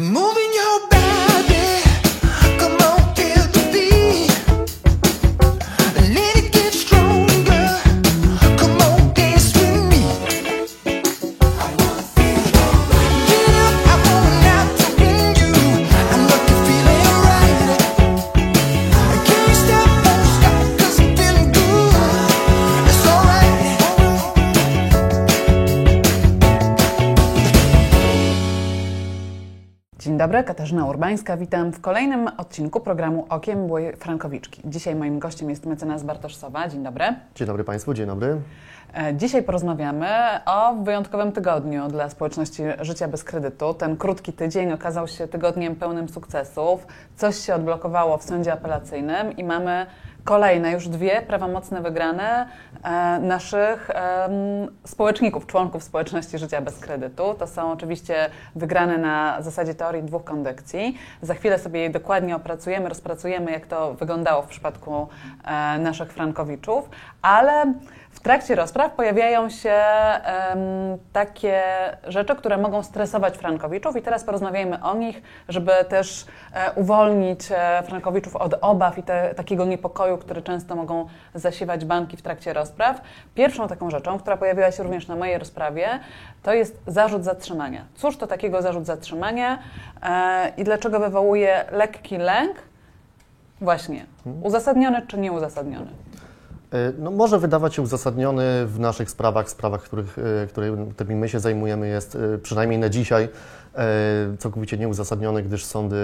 Move Dobry, Katarzyna Urbańska. Witam w kolejnym odcinku programu Okiem Byłej Frankowiczki. Dzisiaj moim gościem jest mecenas Bartosz Sowa. Dzień dobry. Dzień dobry Państwu, dzień dobry. E, Dzisiaj porozmawiamy o wyjątkowym tygodniu dla społeczności Życia bez kredytu. Ten krótki tydzień okazał się tygodniem pełnym sukcesów. Coś się odblokowało w sądzie apelacyjnym i mamy kolejne, już dwie prawomocne wygrane e, naszych em, społeczników, członków społeczności Życia bez kredytu. To są oczywiście wygrane na zasadzie teorii dwóch kondykcji. Za chwilę sobie je dokładnie opracujemy, rozpracujemy, jak to wyglądało w przypadku e, naszych frankowiczów, ale w trakcie rozpraw pojawiają się em, takie rzeczy, które mogą stresować frankowiczów i teraz porozmawiajmy o nich, żeby też e, uwolnić e, frankowiczów od obaw i te, takiego niepokoju, który często mogą zasiewać banki w trakcie rozpraw. Pierwszą taką rzeczą, która pojawiła się również na mojej rozprawie, to jest zarzut zatrzymania. Cóż to takiego zarzut zatrzymania e, i dlaczego wywołuje lekki lęk? Właśnie, uzasadniony czy nieuzasadniony? E, No, może wydawać się uzasadniony w naszych sprawach, sprawach, których, e, którymi my się zajmujemy, jest e, przynajmniej na dzisiaj całkowicie nieuzasadniony, gdyż sądy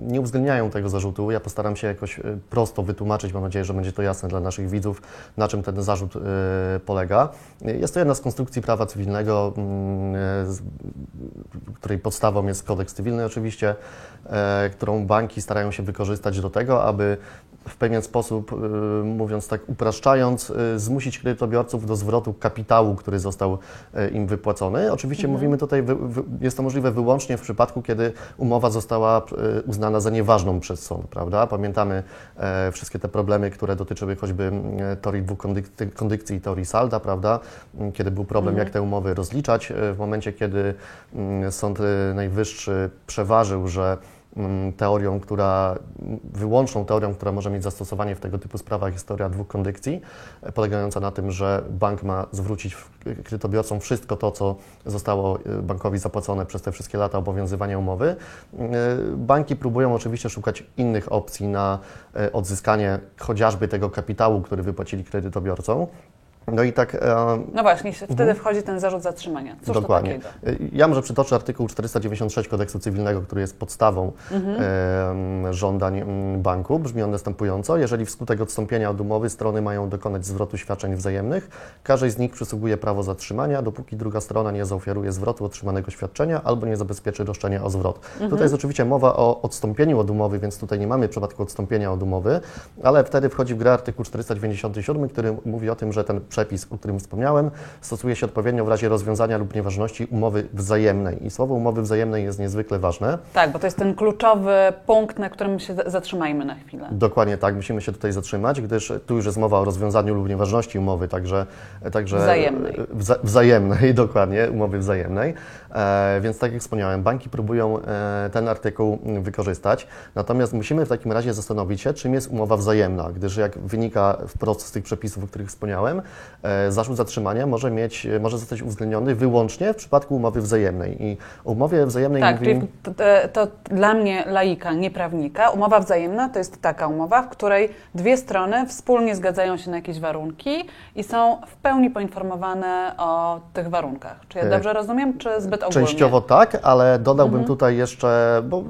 nie uwzględniają tego zarzutu. Ja postaram się jakoś e, prosto wytłumaczyć, mam nadzieję, że będzie to jasne dla naszych widzów, na czym ten zarzut e, polega. Jest to jedna z konstrukcji prawa cywilnego, mm, e, której podstawą jest kodeks cywilny oczywiście, e, którą banki starają się wykorzystać do tego, aby w pewien sposób, mówiąc tak upraszczając, zmusić kredytobiorców do zwrotu kapitału, który został im wypłacony. Oczywiście mówimy tutaj, jest to możliwe wyłącznie w przypadku, kiedy umowa została y, uznana za nieważną przez sąd, prawda? Pamiętamy e, wszystkie te problemy, które dotyczyły choćby e, teorii dwóch kondyk- kondykcji i teorii salda, prawda? Kiedy był problem, jak te umowy rozliczać. E, W momencie, kiedy Sąd e, Najwyższy przeważył, że teorią, która, wyłączną teorią, która może mieć zastosowanie w tego typu sprawach jest teoria dwóch kondykcji, e, polegająca na tym, że bank ma zwrócić w- kredytobiorcom wszystko to, co zostało e, bankowi zapłacone przez te wszystkie lata obowiązywania umowy. E, Banki próbują oczywiście szukać innych opcji na e, odzyskanie chociażby tego kapitału, który wypłacili kredytobiorcom. No i tak e, No właśnie, wtedy wchodzi ten zarzut zatrzymania. Cóż Dokładnie. to takiego? Ja może przytoczę artykuł 496 kodeksu cywilnego, który jest podstawą em, żądań banku. Brzmi on następująco. Jeżeli wskutek odstąpienia od umowy strony mają dokonać zwrotu świadczeń wzajemnych, każdej z nich przysługuje prawo zatrzymania, dopóki druga strona nie zaoferuje zwrotu otrzymanego świadczenia albo nie zabezpieczy roszczenia o zwrot. Tutaj jest oczywiście mowa o odstąpieniu od umowy, więc tutaj nie mamy przypadku odstąpienia od umowy, ale wtedy wchodzi w grę artykuł 497, który mówi o tym, że ten przepis, o którym wspomniałem, stosuje się odpowiednio w razie rozwiązania lub nieważności umowy wzajemnej. I słowo umowy wzajemnej jest niezwykle ważne. Tak, bo to jest ten kluczowy punkt, na którym się za- zatrzymajmy na chwilę. Dokładnie tak, musimy się tutaj zatrzymać, gdyż tu już jest mowa o rozwiązaniu lub nieważności umowy, także... także Wzajemnej. Wza, wzajemnej, dokładnie, umowy wzajemnej. E, więc tak jak wspomniałem, banki próbują e, ten artykuł wykorzystać, natomiast musimy w takim razie zastanowić się, czym jest umowa wzajemna, gdyż jak wynika wprost z tych przepisów, o których wspomniałem, zarzut zatrzymania może, mieć, może zostać uwzględniony wyłącznie w przypadku umowy wzajemnej. I o umowie wzajemnej Tak, czyli to, to, to dla mnie, laika, nieprawnika, umowa wzajemna to jest taka umowa, w której dwie strony wspólnie zgadzają się na jakieś warunki i są w pełni poinformowane o tych warunkach. Czy ja E, dobrze rozumiem, czy zbyt ogólnie? Częściowo tak, ale dodałbym Mhm. tutaj jeszcze, bo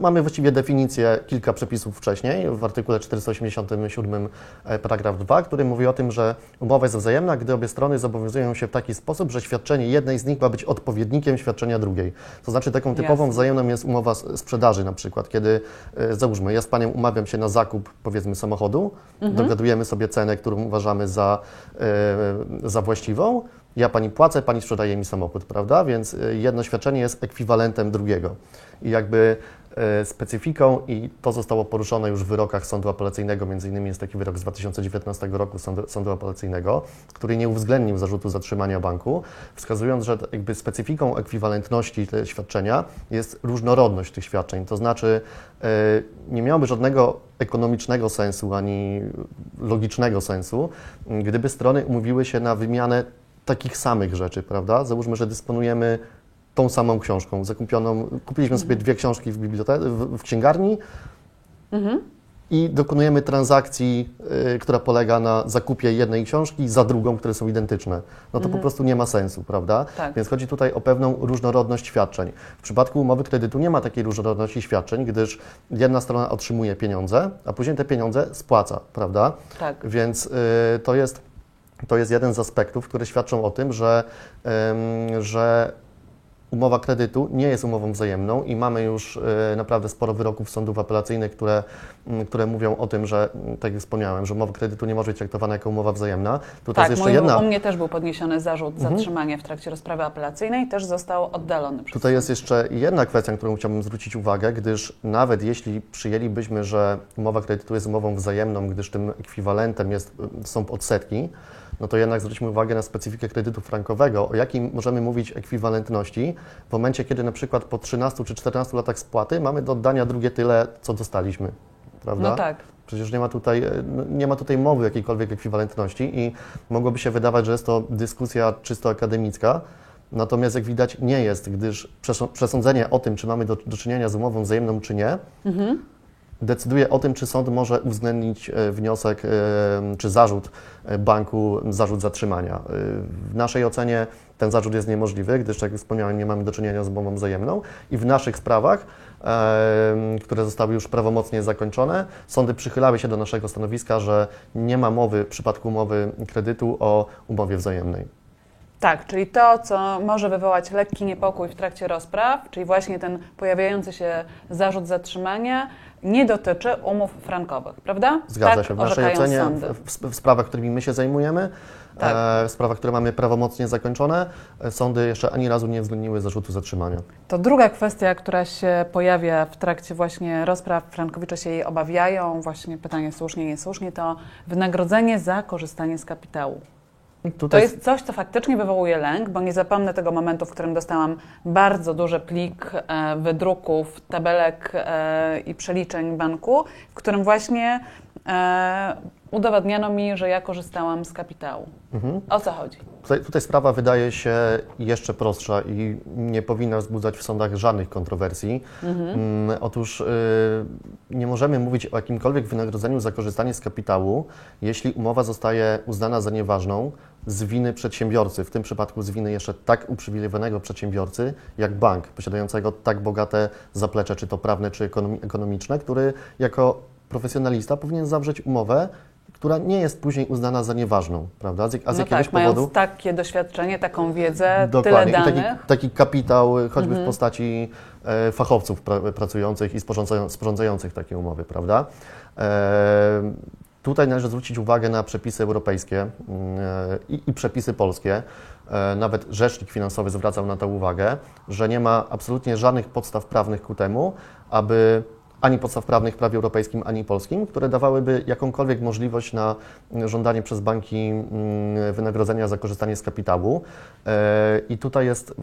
mamy właściwie definicję kilka przepisów wcześniej, w artykule 487 e, paragraf 2, który mówi o tym, że umowa jest wzajemna, gdy obie strony zobowiązują się w taki sposób, że świadczenie jednej z nich ma być odpowiednikiem świadczenia drugiej. To znaczy taką typową Jasne. wzajemną jest umowa sprzedaży na przykład, kiedy e, załóżmy, ja z Panią umawiam się na zakup powiedzmy samochodu, dogadujemy sobie cenę, którą uważamy za, e, za właściwą, ja Pani płacę, Pani sprzedaje mi samochód, prawda? Więc y, jedno świadczenie jest ekwiwalentem drugiego. I jakby e, specyfiką i to zostało poruszone już w wyrokach sądu apelacyjnego. Między innymi jest taki wyrok z 2019 roku sądu, sądu apelacyjnego, który nie uwzględnił zarzutu zatrzymania banku, wskazując, że jakby specyfiką ekwiwalentności te świadczenia jest różnorodność tych świadczeń. To znaczy e, nie miałoby żadnego ekonomicznego sensu ani logicznego sensu, gdyby strony umówiły się na wymianę takich samych rzeczy, prawda? Załóżmy, że dysponujemy tą samą książką, zakupioną, kupiliśmy sobie dwie książki w, bibliotece, w, w księgarni i dokonujemy transakcji, y, która polega na zakupie jednej książki za drugą, które są identyczne. No to po prostu nie ma sensu, prawda? Tak. Więc chodzi tutaj o pewną różnorodność świadczeń. W przypadku umowy kredytu nie ma takiej różnorodności świadczeń, gdyż jedna strona otrzymuje pieniądze, a później te pieniądze spłaca, prawda? Tak. Więc y, to, jest, to jest jeden z aspektów, które świadczą o tym, że, ym, że umowa kredytu nie jest umową wzajemną i mamy już y, naprawdę sporo wyroków sądów apelacyjnych, które, które mówią o tym, że, tak jak wspomniałem, że umowa kredytu nie może być traktowana jako umowa wzajemna. Tutaj Tak, jest jeszcze mój, jedna. Mhm. u mnie też był podniesiony zarzut zatrzymania w trakcie rozprawy apelacyjnej, też został oddalony przez Tutaj jest jeszcze jedna kwestia, na którą chciałbym zwrócić uwagę, gdyż nawet jeśli przyjęlibyśmy, że umowa kredytu jest umową wzajemną, gdyż tym ekwiwalentem jest, są odsetki, no to jednak zwróćmy uwagę na specyfikę kredytu frankowego, o jakim możemy mówić ekwiwalentności w momencie, kiedy na przykład po 13 czy 14 latach spłaty mamy do oddania drugie tyle, co dostaliśmy. Prawda? No tak. Przecież nie ma, tutaj, e, nie ma tutaj mowy jakiejkolwiek ekwiwalentności i mogłoby się wydawać, że jest to dyskusja czysto akademicka. Natomiast jak widać nie jest, gdyż przesą- przesądzenie o tym, czy mamy do, do czynienia z umową wzajemną, czy nie, decyduje o tym, czy sąd może uwzględnić e, wniosek e, czy zarzut e, banku, zarzut zatrzymania. W naszej ocenie ten zarzut jest niemożliwy, gdyż, tak jak wspomniałem, nie mamy do czynienia z umową wzajemną i w naszych sprawach, które zostały już prawomocnie zakończone, sądy przychylały się do naszego stanowiska, że nie ma mowy w przypadku umowy kredytu o umowie wzajemnej. Tak, czyli to, co może wywołać lekki niepokój w trakcie rozpraw, czyli właśnie ten pojawiający się zarzut zatrzymania, nie dotyczy umów frankowych, prawda? Zgadza tak się. W naszej ocenie, w, w sprawach, którymi my się zajmujemy, Tak. e, w sprawach, które mamy prawomocnie zakończone, e, sądy jeszcze ani razu nie uwzględniły zarzutu zatrzymania. To druga kwestia, która się pojawia w trakcie właśnie rozpraw, Frankowicze się jej obawiają, właśnie pytanie słusznie, niesłusznie, to wynagrodzenie za korzystanie z kapitału. To Tutaj jest coś, co faktycznie wywołuje lęk, bo nie zapomnę tego momentu, w którym dostałam bardzo duży plik e, wydruków, tabelek e, i przeliczeń banku, w którym właśnie udowodniono mi, że ja korzystałam z kapitału. Mhm. O co chodzi? Tutaj, tutaj sprawa wydaje się jeszcze prostsza i nie powinna wzbudzać w sądach żadnych kontrowersji. Mm, otóż y, nie możemy mówić o jakimkolwiek wynagrodzeniu za korzystanie z kapitału, jeśli umowa zostaje uznana za nieważną z winy przedsiębiorcy, w tym przypadku z winy jeszcze tak uprzywilejowanego przedsiębiorcy jak bank, posiadającego tak bogate zaplecze, czy to prawne, czy ekonomi- ekonomiczne, który jako profesjonalista powinien zawrzeć umowę, która nie jest później uznana za nieważną, prawda? Z, a z no jakiegoś tak, powodu. mając takie doświadczenie, taką wiedzę, Dokładnie. tyle I taki, danych. Mhm. taki kapitał, y, choćby w postaci e, fachowców pra, pracujących i sporządzają- sporządzających takie umowy, prawda? E, tutaj należy zwrócić uwagę na przepisy europejskie mm, e, i, i przepisy polskie. E, nawet rzecznik finansowy zwracał na to uwagę, że nie ma absolutnie żadnych podstaw prawnych ku temu, aby ani podstaw prawnych w prawie europejskim, ani polskim, które dawałyby jakąkolwiek możliwość na żądanie przez banki mm, wynagrodzenia za korzystanie z kapitału. E, I tutaj jest,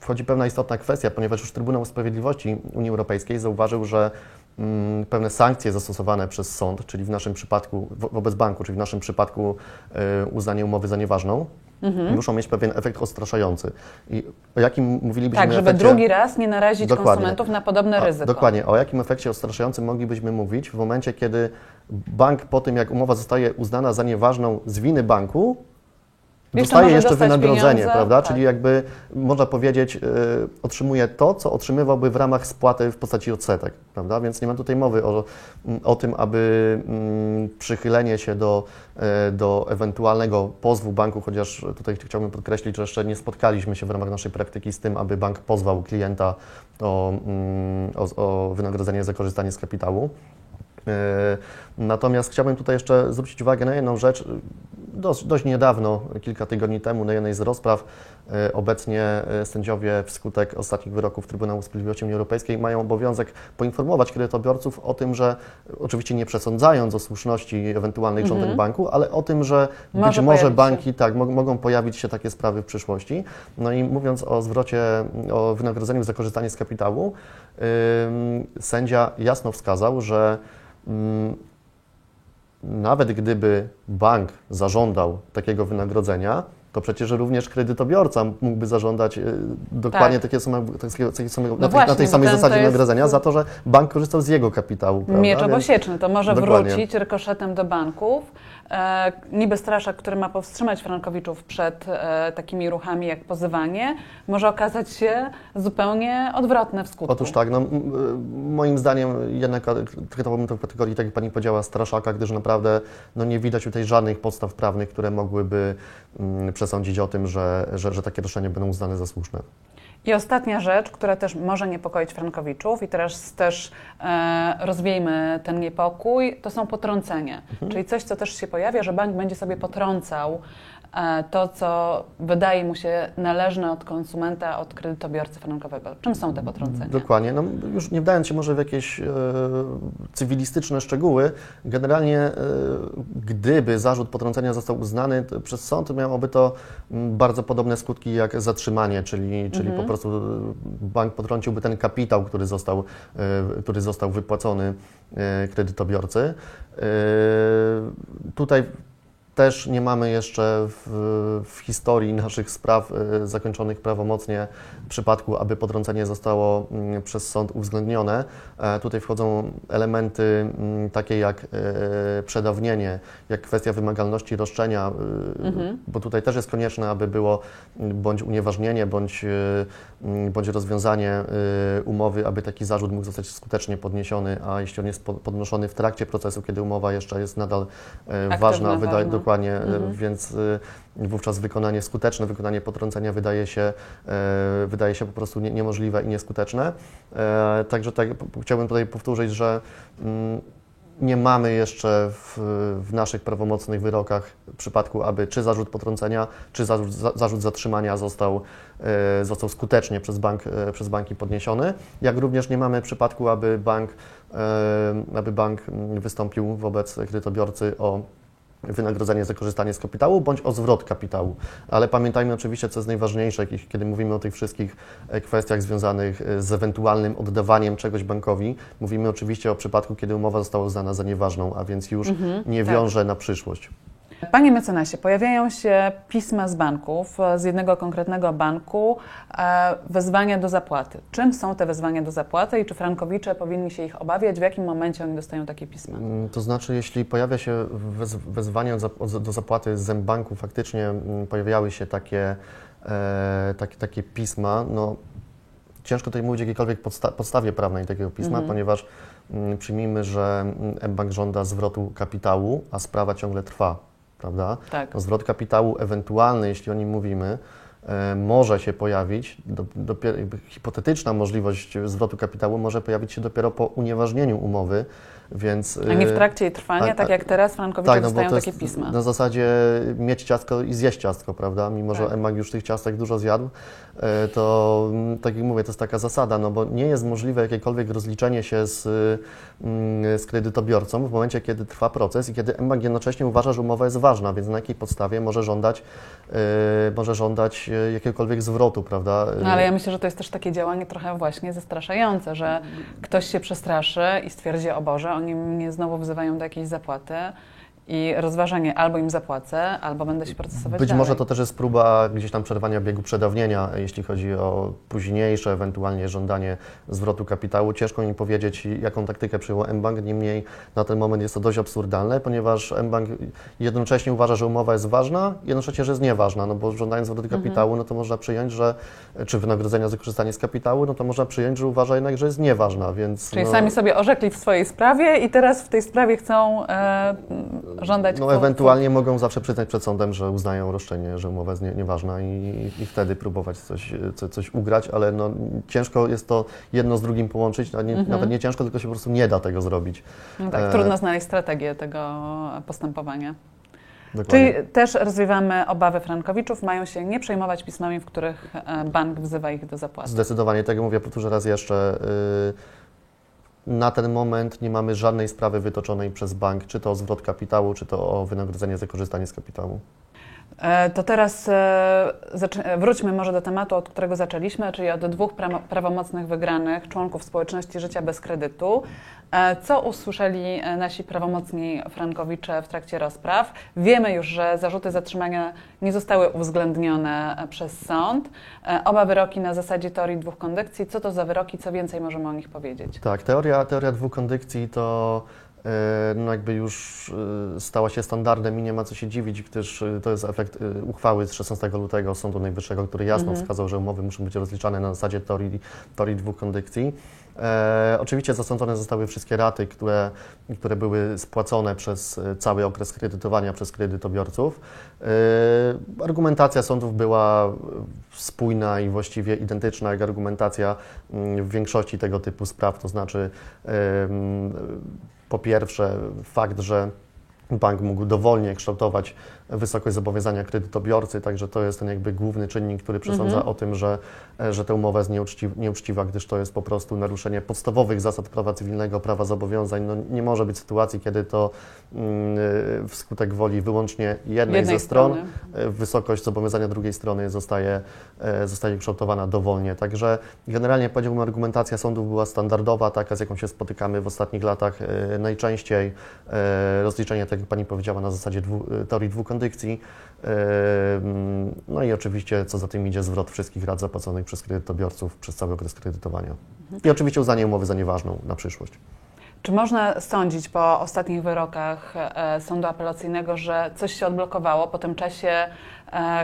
wchodzi pewna istotna kwestia, ponieważ już Trybunał Sprawiedliwości Unii Europejskiej zauważył, że mm, pewne sankcje zastosowane przez sąd, czyli w naszym przypadku, wo- wobec banku, czyli w naszym przypadku e, uznanie umowy za nieważną, Mhm. muszą mieć pewien efekt odstraszający. I o jakim mówilibyśmy Tak, żeby efekcie... drugi raz nie narazić Dokładnie. konsumentów na podobne A, ryzyko. Dokładnie. O jakim efekcie odstraszającym moglibyśmy mówić w momencie, kiedy bank po tym, jak umowa zostaje uznana za nieważną z winy banku, dostaje może jeszcze dostać wynagrodzenie, pieniądze, prawda? tak. Czyli jakby można powiedzieć, y, otrzymuje to, co otrzymywałby w ramach spłaty w postaci odsetek, prawda? Więc nie ma tutaj mowy o, o tym, aby mm, przychylenie się do, e, do ewentualnego pozwu banku, chociaż tutaj chciałbym podkreślić, że jeszcze nie spotkaliśmy się w ramach naszej praktyki z tym, aby bank pozwał klienta o, mm, o, o wynagrodzenie za korzystanie z kapitału. E, Natomiast chciałbym tutaj jeszcze zwrócić uwagę na jedną rzecz. Dość, dość niedawno, kilka tygodni temu, na jednej z rozpraw, e, obecnie e, sędziowie wskutek ostatnich wyroków Trybunału Sprawiedliwości Unii Europejskiej mają obowiązek poinformować kredytobiorców o tym, że oczywiście nie przesądzając o słuszności ewentualnych żądań banku, ale o tym, że być Może może pojawić się. banki tak, mo- mogą pojawić się takie sprawy w przyszłości. No i mówiąc o zwrocie, o wynagrodzeniu za korzystanie z kapitału, ym, sędzia jasno wskazał, że nawet gdyby bank zażądał takiego wynagrodzenia, to przecież również kredytobiorca mógłby zażądać y, dokładnie Tak. takie same, takiego, takiego samego, na, tej, właśnie, na tej bo samej zasadzie jest- wynagrodzenia za to, że bank korzystał z jego kapitału. Prawda? Miecz obosieczny, to może Dokładnie. wrócić rykoszetem do banków. E, niby straszak, który ma powstrzymać frankowiczów przed e, takimi ruchami jak pozywanie, może okazać się zupełnie odwrotne w skutku. Otóż tak, no, y, moim zdaniem jednak traktowałbym to w kategorii, tak jak Pani powiedziała, straszaka, gdyż naprawdę no, nie widać tutaj żadnych podstaw prawnych, które mogłyby mm, przesądzić o tym, że, że, że takie roszczenia będą uznane za słuszne. I ostatnia rzecz, która też może niepokoić frankowiczów i teraz też e, rozwiejmy ten niepokój, to są potrącenia. Czyli coś, co też się pojawia, że bank będzie sobie potrącał to, co wydaje mu się należne od konsumenta, od kredytobiorcy frankowego. Czym są te potrącenia? Dokładnie. No, już nie wdając się może w jakieś e, cywilistyczne szczegóły, generalnie e, gdyby zarzut potrącenia został uznany przez sąd, miałoby to bardzo podobne skutki jak zatrzymanie, czyli, czyli po prostu e, bank potrąciłby ten kapitał, który został, e, który został wypłacony e, kredytobiorcy. E, Tutaj też nie mamy jeszcze w, w historii naszych spraw e, zakończonych prawomocnie przypadku, aby potrącenie zostało mm, przez sąd uwzględnione. E, Tutaj wchodzą elementy mm, takie jak e, przedawnienie, jak kwestia wymagalności roszczenia, e, bo tutaj też jest konieczne, aby było mm, bądź unieważnienie, bądź, mm, bądź rozwiązanie umowy, aby taki zarzut mógł zostać skutecznie podniesiony, a jeśli on jest po- podnoszony w trakcie procesu, kiedy umowa jeszcze jest nadal e, Aktywna, ważna, wydaje, ważna. Dokładnie, e, Mhm. więc e, wówczas wykonanie, skuteczne wykonanie potrącenia wydaje się, e, wydaje się po prostu nie, niemożliwe i nieskuteczne. Także tak, chciałbym tutaj powtórzyć, że mm, nie mamy jeszcze w, w naszych prawomocnych wyrokach przypadku, aby czy zarzut potrącenia, czy zarzut, za- zarzut zatrzymania został, e, został skutecznie przez, bank, e, przez banki podniesiony, jak również nie mamy przypadku, aby bank, e, aby bank mm, wystąpił wobec kredytobiorcy o wynagrodzenie za korzystanie z kapitału bądź o zwrot kapitału. Ale pamiętajmy oczywiście, co jest najważniejsze, kiedy mówimy o tych wszystkich e, kwestiach związanych e, z ewentualnym oddawaniem czegoś bankowi. Mówimy oczywiście o przypadku, kiedy umowa została uznana za nieważną, a więc już nie tak. wiąże na przyszłość. Panie mecenasie, pojawiają się pisma z banków, z jednego konkretnego banku, e, wezwania do zapłaty. Czym są te wezwania do zapłaty i czy frankowicze powinni się ich obawiać? W jakim momencie oni dostają takie pisma? Mm, To znaczy, jeśli pojawia się wez, wezwanie do zapłaty z banku, faktycznie mm, pojawiały się takie, e, takie, takie pisma, no ciężko tutaj mówić o jakiejkolwiek podsta- podstawie prawnej takiego pisma, ponieważ mm, przyjmijmy, że mBank żąda zwrotu kapitału, a sprawa ciągle trwa, prawda? Tak. No, zwrot kapitału ewentualny, jeśli o nim mówimy, e, może się pojawić, do, dopiero, hipotetyczna możliwość zwrotu kapitału może pojawić się dopiero po unieważnieniu umowy, więc... A nie w e, trakcie jej trwania, tak a- jak teraz frankowicze tak, no dostają takie pisma. na zasadzie mieć ciastko i zjeść ciastko, prawda? Mimo, że Tak. Emak już tych ciastek dużo zjadł, e, to mm, tak jak mówię, to jest taka zasada, no bo nie jest możliwe jakiekolwiek rozliczenie się z, mm, z kredytobiorcą w momencie, kiedy trwa proces i kiedy Emak jednocześnie uważa, że umowa jest ważna, więc na jakiej podstawie może żądać, e, może żądać jakiegokolwiek zwrotu, prawda? No ale ja myślę, że to jest też takie działanie trochę właśnie zastraszające, że ktoś się przestraszy i stwierdzi, o Boże, oni mnie znowu wzywają do jakiejś zapłaty i rozważanie albo im zapłacę, albo będę się procesować Być dalej. może to też jest próba gdzieś tam przerwania biegu przedawnienia, jeśli chodzi o późniejsze ewentualnie żądanie zwrotu kapitału. Ciężko mi powiedzieć, jaką taktykę przyjął mBank, niemniej na ten moment jest to dość absurdalne, ponieważ mBank jednocześnie uważa, że umowa jest ważna, jednocześnie, że jest nieważna, no bo żądając zwrotu Mhm. kapitału, no to można przyjąć, że, czy wynagrodzenia za korzystanie z kapitału, no to można przyjąć, że uważa jednak, że jest nieważna, więc... Czyli no, sami sobie orzekli w swojej sprawie i teraz w tej sprawie chcą e, żądać No ewentualnie mogą zawsze przyznać przed sądem, że uznają roszczenie, że umowa jest nie, nieważna i, i wtedy próbować coś, co, coś ugrać, ale no, ciężko jest to jedno z drugim połączyć, a nie, Mhm. nawet nie ciężko, tylko się po prostu nie da tego zrobić. No tak, E, trudno znaleźć strategię tego postępowania. Dokładnie. Czyli też rozwiewamy obawy frankowiczów, mają się nie przejmować pismami, w których e, bank wzywa ich do zapłaty. Zdecydowanie, tego mówię, powtórzę raz jeszcze. y, Na ten moment nie mamy żadnej sprawy wytoczonej przez bank, czy to o zwrot kapitału, czy to o wynagrodzenie za korzystanie z kapitału. E, To teraz e, wróćmy może do tematu, od którego zaczęliśmy, czyli od dwóch pra- prawomocnych wygranych członków społeczności życia bez kredytu. E, Co usłyszeli nasi prawomocni frankowicze w trakcie rozpraw? Wiemy już, że zarzuty zatrzymania nie zostały uwzględnione przez sąd. Oba wyroki na zasadzie teorii dwóch kondycji. Co to za wyroki? Co więcej możemy o nich powiedzieć? Tak, teoria, teoria dwóch kondycji to no jakby już e, stała się standardem i nie ma co się dziwić, gdyż e, to jest efekt e, uchwały z 16 lutego Sądu Najwyższego, który jasno Mhm. wskazał, że umowy muszą być rozliczane na zasadzie teorii, teorii dwóch kondycji. E, oczywiście zasądzone zostały wszystkie raty, które, które były spłacone przez e, cały okres kredytowania przez kredytobiorców. E, argumentacja sądów była e, spójna i właściwie identyczna jak argumentacja mm, w większości tego typu spraw, to znaczy em, po pierwsze fakt, że bank mógł dowolnie kształtować wysokość zobowiązania kredytobiorcy, także to jest ten jakby główny czynnik, który przesądza Mhm. o tym, że, e, że ta umowa jest nieuczci- nieuczciwa, gdyż to jest po prostu naruszenie podstawowych zasad prawa cywilnego, prawa zobowiązań. No, nie może być sytuacji, kiedy to mm, e, wskutek woli wyłącznie jednej, Jednej ze stron strony. e, wysokość zobowiązania drugiej strony zostaje, e, zostaje kształtowana dowolnie. Także generalnie powiedziałbym, argumentacja sądów była standardowa, taka z jaką się spotykamy w ostatnich latach najczęściej. Rozliczenie, tak jak Pani powiedziała, na zasadzie dwu, teorii dwóch kondycji. E, mm, No i oczywiście, co za tym idzie, zwrot wszystkich rat zapłaconych przez kredytobiorców przez cały okres kredytowania. I oczywiście uznanie umowy za nieważną na przyszłość. Czy można sądzić po ostatnich wyrokach e, sądu apelacyjnego, że coś się odblokowało po tym czasie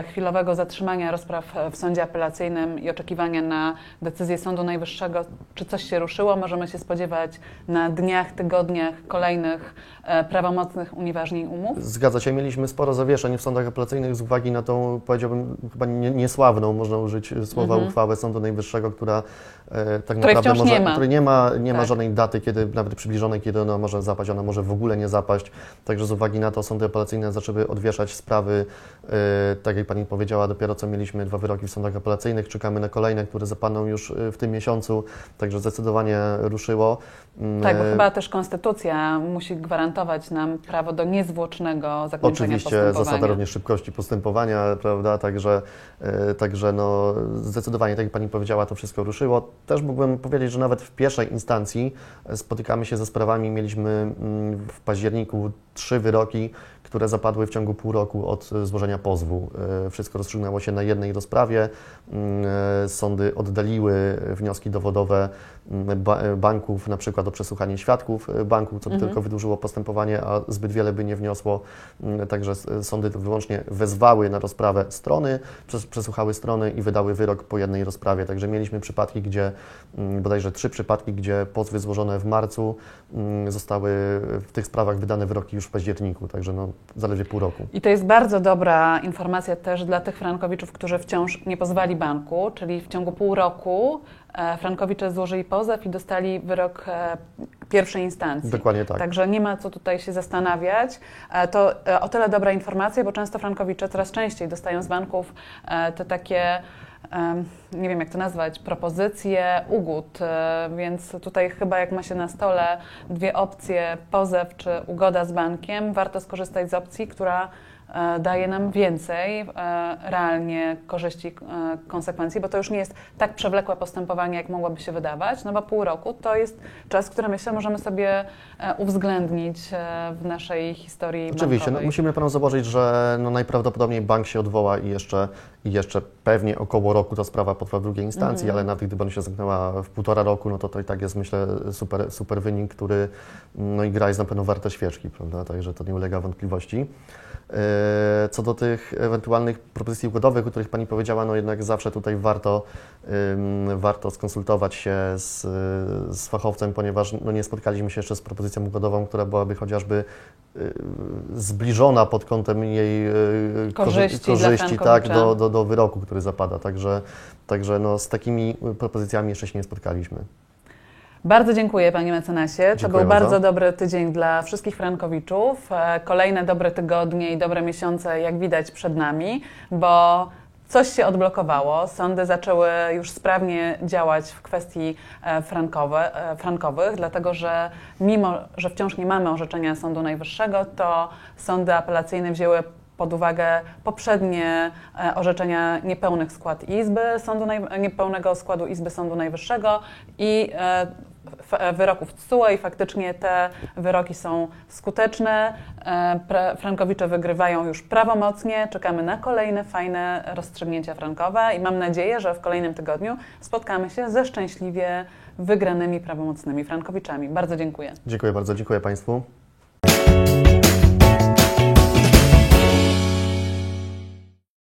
chwilowego zatrzymania rozpraw w sądzie apelacyjnym i oczekiwania na decyzję Sądu Najwyższego? Czy coś się ruszyło? Możemy się spodziewać na dniach, tygodniach kolejnych e, prawomocnych unieważnień umów? Zgadza się, mieliśmy sporo zawieszeń w sądach apelacyjnych z uwagi na tą, powiedziałbym, chyba nie, niesławną, można użyć słowa, Mhm. uchwałę Sądu Najwyższego, która e, tak Której naprawdę może, nie ma. której nie ma, nie ma Tak. żadnej daty, kiedy nawet przybliżonej, kiedy ona może zapaść, ona może w ogóle nie zapaść. Także z uwagi na to sądy apelacyjne zaczęły odwieszać sprawy, e, tak jak Pani powiedziała, dopiero co mieliśmy dwa wyroki w sądach apelacyjnych, czekamy na kolejne, które zapadną już e, w tym miesiącu, także zdecydowanie ruszyło. Mm, Tak, bo e, chyba też konstytucja musi gwarantować nam prawo do niezwłocznego zakończenia Oczywiście postępowania. zasada również szybkości postępowania, prawda? Także, e, także no, zdecydowanie, tak jak Pani powiedziała, to wszystko ruszyło. Też mógłbym powiedzieć, że nawet w pierwszej instancji spotykamy się ze sprawami. Mieliśmy mm, w październiku trzy wyroki, które zapadły w ciągu pół roku od e, złożenia pozwu. E, Wszystko rozstrzygnęło się na jednej rozprawie. Mm, e, Sądy oddaliły wnioski dowodowe ba- banków, na przykład o przesłuchanie świadków e, banku, co by Mhm. tylko wydłużyło postępowanie, a zbyt wiele by nie wniosło. Mm, Także sądy wyłącznie wezwały na rozprawę strony, przes- przesłuchały strony i wydały wyrok po jednej rozprawie. Także mieliśmy przypadki, gdzie mm, bodajże trzy przypadki, gdzie pozwy złożone w marcu mm, zostały w tych sprawach wydane wyroki już w październiku, także no, zaledwie pół roku. I to jest bardzo dobra informacja też dla tych frankowiczów, którzy wciąż nie pozwali banku, czyli w ciągu pół roku frankowicze złożyli pozew i dostali wyrok e, pierwszej instancji. Dokładnie tak. Także nie ma co tutaj się zastanawiać. E, To e, o tyle dobra informacja, bo często frankowicze coraz częściej dostają z banków e, te takie, nie wiem jak to nazwać, propozycje ugód. E, Więc tutaj chyba jak ma się na stole dwie opcje, pozew czy ugoda z bankiem, warto skorzystać z opcji, która e, daje nam więcej e, realnie korzyści, e, konsekwencji, bo to już nie jest tak przewlekłe postępowanie, jak mogłoby się wydawać, no bo pół roku to jest czas, który myślę możemy sobie e, uwzględnić e, w naszej historii Oczywiście, no, musimy panu założyć, że no, najprawdopodobniej bank się odwoła i jeszcze, i jeszcze pewnie około roku ta sprawa potrwa w drugiej instancji, Mhm. ale nawet gdyby ona się zamknęła w półtora roku, no to to i tak jest myślę super, super wynik, który no i gra jest na pewno warta świeczki, prawda? Także to nie ulega wątpliwości. E, Co do tych ewentualnych propozycji ugodowych, o których Pani powiedziała, no jednak zawsze tutaj warto, warto skonsultować się z, z fachowcem, ponieważ no nie spotkaliśmy się jeszcze z propozycją ugodową, która byłaby chociażby y, zbliżona pod kątem jej y, Korzyści korzyści tak, do, do, do wyroku, który zapada. Także, także no, z takimi propozycjami jeszcze się nie spotkaliśmy. Bardzo dziękuję Panie mecenasie. To Dziękuję był bardzo. bardzo dobry tydzień dla wszystkich Frankowiczów. E, Kolejne dobre tygodnie i dobre miesiące, jak widać, przed nami, bo coś się odblokowało. Sądy zaczęły już sprawnie działać w kwestii e, frankowe, e, frankowych, dlatego że mimo, że wciąż nie mamy orzeczenia Sądu Najwyższego, to sądy apelacyjne wzięły pod uwagę poprzednie orzeczenia niepełnych skład Izby Sądu niepełnego składu Izby Sądu Najwyższego i wyroków TSUE i faktycznie te wyroki są skuteczne. E, Frankowicze wygrywają już prawomocnie. Czekamy na kolejne fajne rozstrzygnięcia frankowe i mam nadzieję, że w kolejnym tygodniu spotkamy się ze szczęśliwie wygranymi prawomocnymi Frankowiczami. Bardzo dziękuję. Dziękuję bardzo, dziękuję Państwu.